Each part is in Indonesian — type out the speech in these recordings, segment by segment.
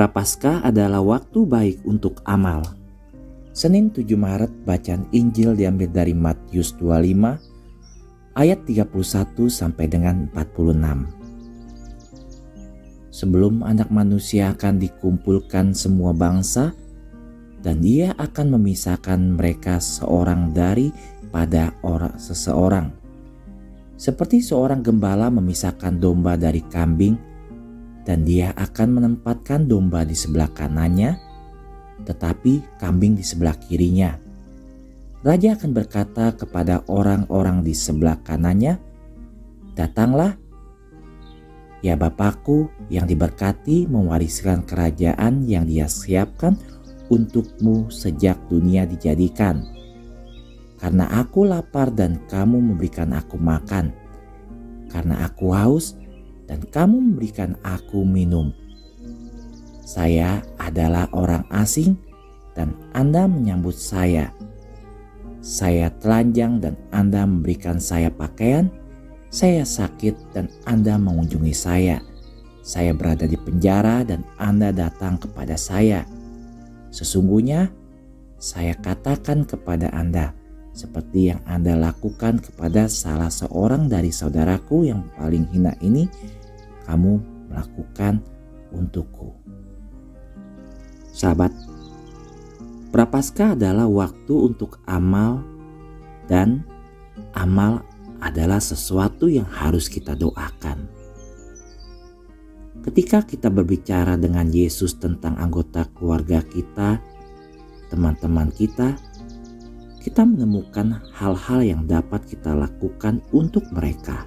Prapaskah adalah waktu baik untuk amal. Senin 7 Maret bacaan Injil diambil dari Matius 25 ayat 31 sampai dengan 46. Sebelum anak manusia akan dikumpulkan semua bangsa dan dia akan memisahkan mereka seorang dari pada orang seseorang. Seperti seorang gembala memisahkan domba dari kambing dan dia akan menempatkan domba di sebelah kanannya tetapi kambing di sebelah kirinya. Raja akan berkata kepada orang-orang di sebelah kanannya, "Datanglah, ya Bapakku yang diberkati mewariskan kerajaan yang Dia siapkan untukmu sejak dunia dijadikan. Karena aku lapar dan kamu memberikan aku makan, karena aku haus dan kamu memberikan aku minum." Saya adalah orang asing dan Anda menyambut saya. Saya telanjang dan Anda memberikan saya pakaian. Saya sakit dan Anda mengunjungi saya. Saya berada di penjara dan Anda datang kepada saya. Sesungguhnya saya katakan kepada Anda, seperti yang Anda lakukan kepada salah seorang dari saudaraku yang paling hina ini, kamu melakukan untukku. Sahabat, Prapaskah adalah waktu untuk amal dan amal adalah sesuatu yang harus kita doakan. Ketika kita berbicara dengan Yesus tentang anggota keluarga kita, teman-teman kita, kita menemukan hal-hal yang dapat kita lakukan untuk mereka.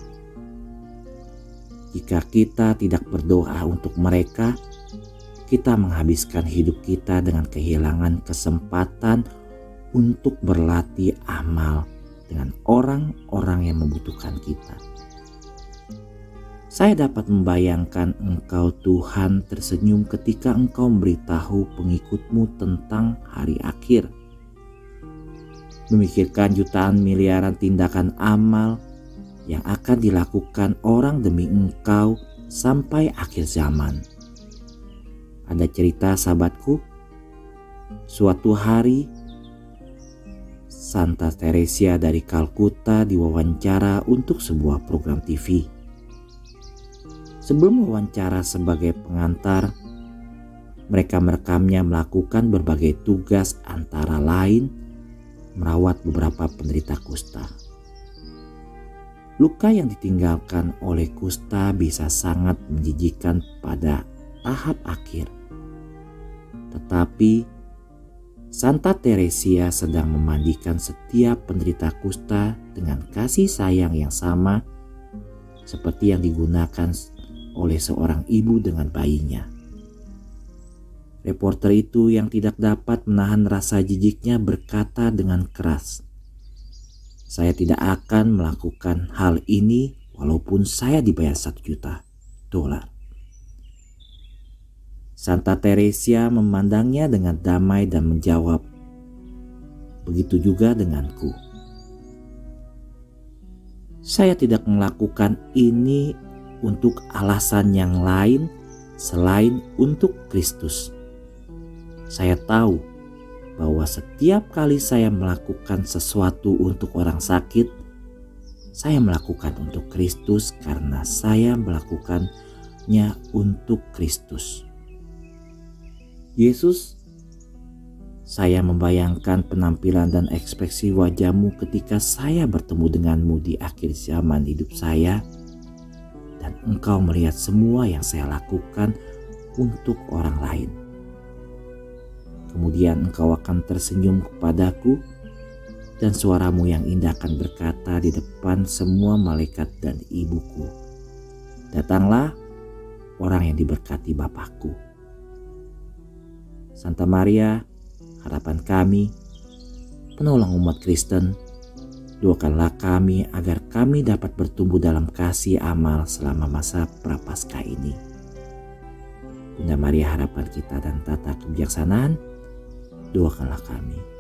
Jika kita tidak berdoa untuk mereka, kita menghabiskan hidup kita dengan kehilangan kesempatan untuk berlatih amal dengan orang-orang yang membutuhkan kita. Saya dapat membayangkan engkau Tuhan tersenyum ketika engkau memberitahu pengikutmu tentang hari akhir. Memikirkan jutaan miliaran tindakan amal yang akan dilakukan orang demi engkau sampai akhir zaman. Ada cerita sahabatku, suatu hari Santa Teresia dari Kalkuta diwawancara untuk sebuah program TV. Sebelum wawancara sebagai pengantar, mereka merekamnya melakukan berbagai tugas antara lain merawat beberapa penderita kusta. Luka yang ditinggalkan oleh kusta bisa sangat menjijikan pada tahap akhir tetapi Santa Teresia sedang memandikan setiap penderita kusta dengan kasih sayang yang sama seperti yang digunakan oleh seorang ibu dengan bayinya. Reporter itu yang tidak dapat menahan rasa jijiknya berkata dengan keras, "Saya tidak akan melakukan hal ini walaupun saya dibayar satu juta dolar." Santa Teresia memandangnya dengan damai dan menjawab, "Begitu juga denganku. Saya tidak melakukan ini untuk alasan yang lain selain untuk Kristus. Saya tahu bahwa setiap kali saya melakukan sesuatu untuk orang sakit, saya melakukan untuk Kristus karena saya melakukannya untuk Kristus." Yesus, saya membayangkan penampilan dan ekspresi wajahmu ketika saya bertemu denganmu di akhir zaman hidup saya dan engkau melihat semua yang saya lakukan untuk orang lain. Kemudian engkau akan tersenyum kepadaku dan suaramu yang indah akan berkata di depan semua malaikat dan ibuku. Datanglah orang yang diberkati Bapakku. Santa Maria, harapan kami, penolong umat Kristen, doakanlah kami agar kami dapat bertumbuh dalam kasih amal selama masa prapaskah ini. Bunda Maria harapan kita dan tata kebijaksanaan, doakanlah kami.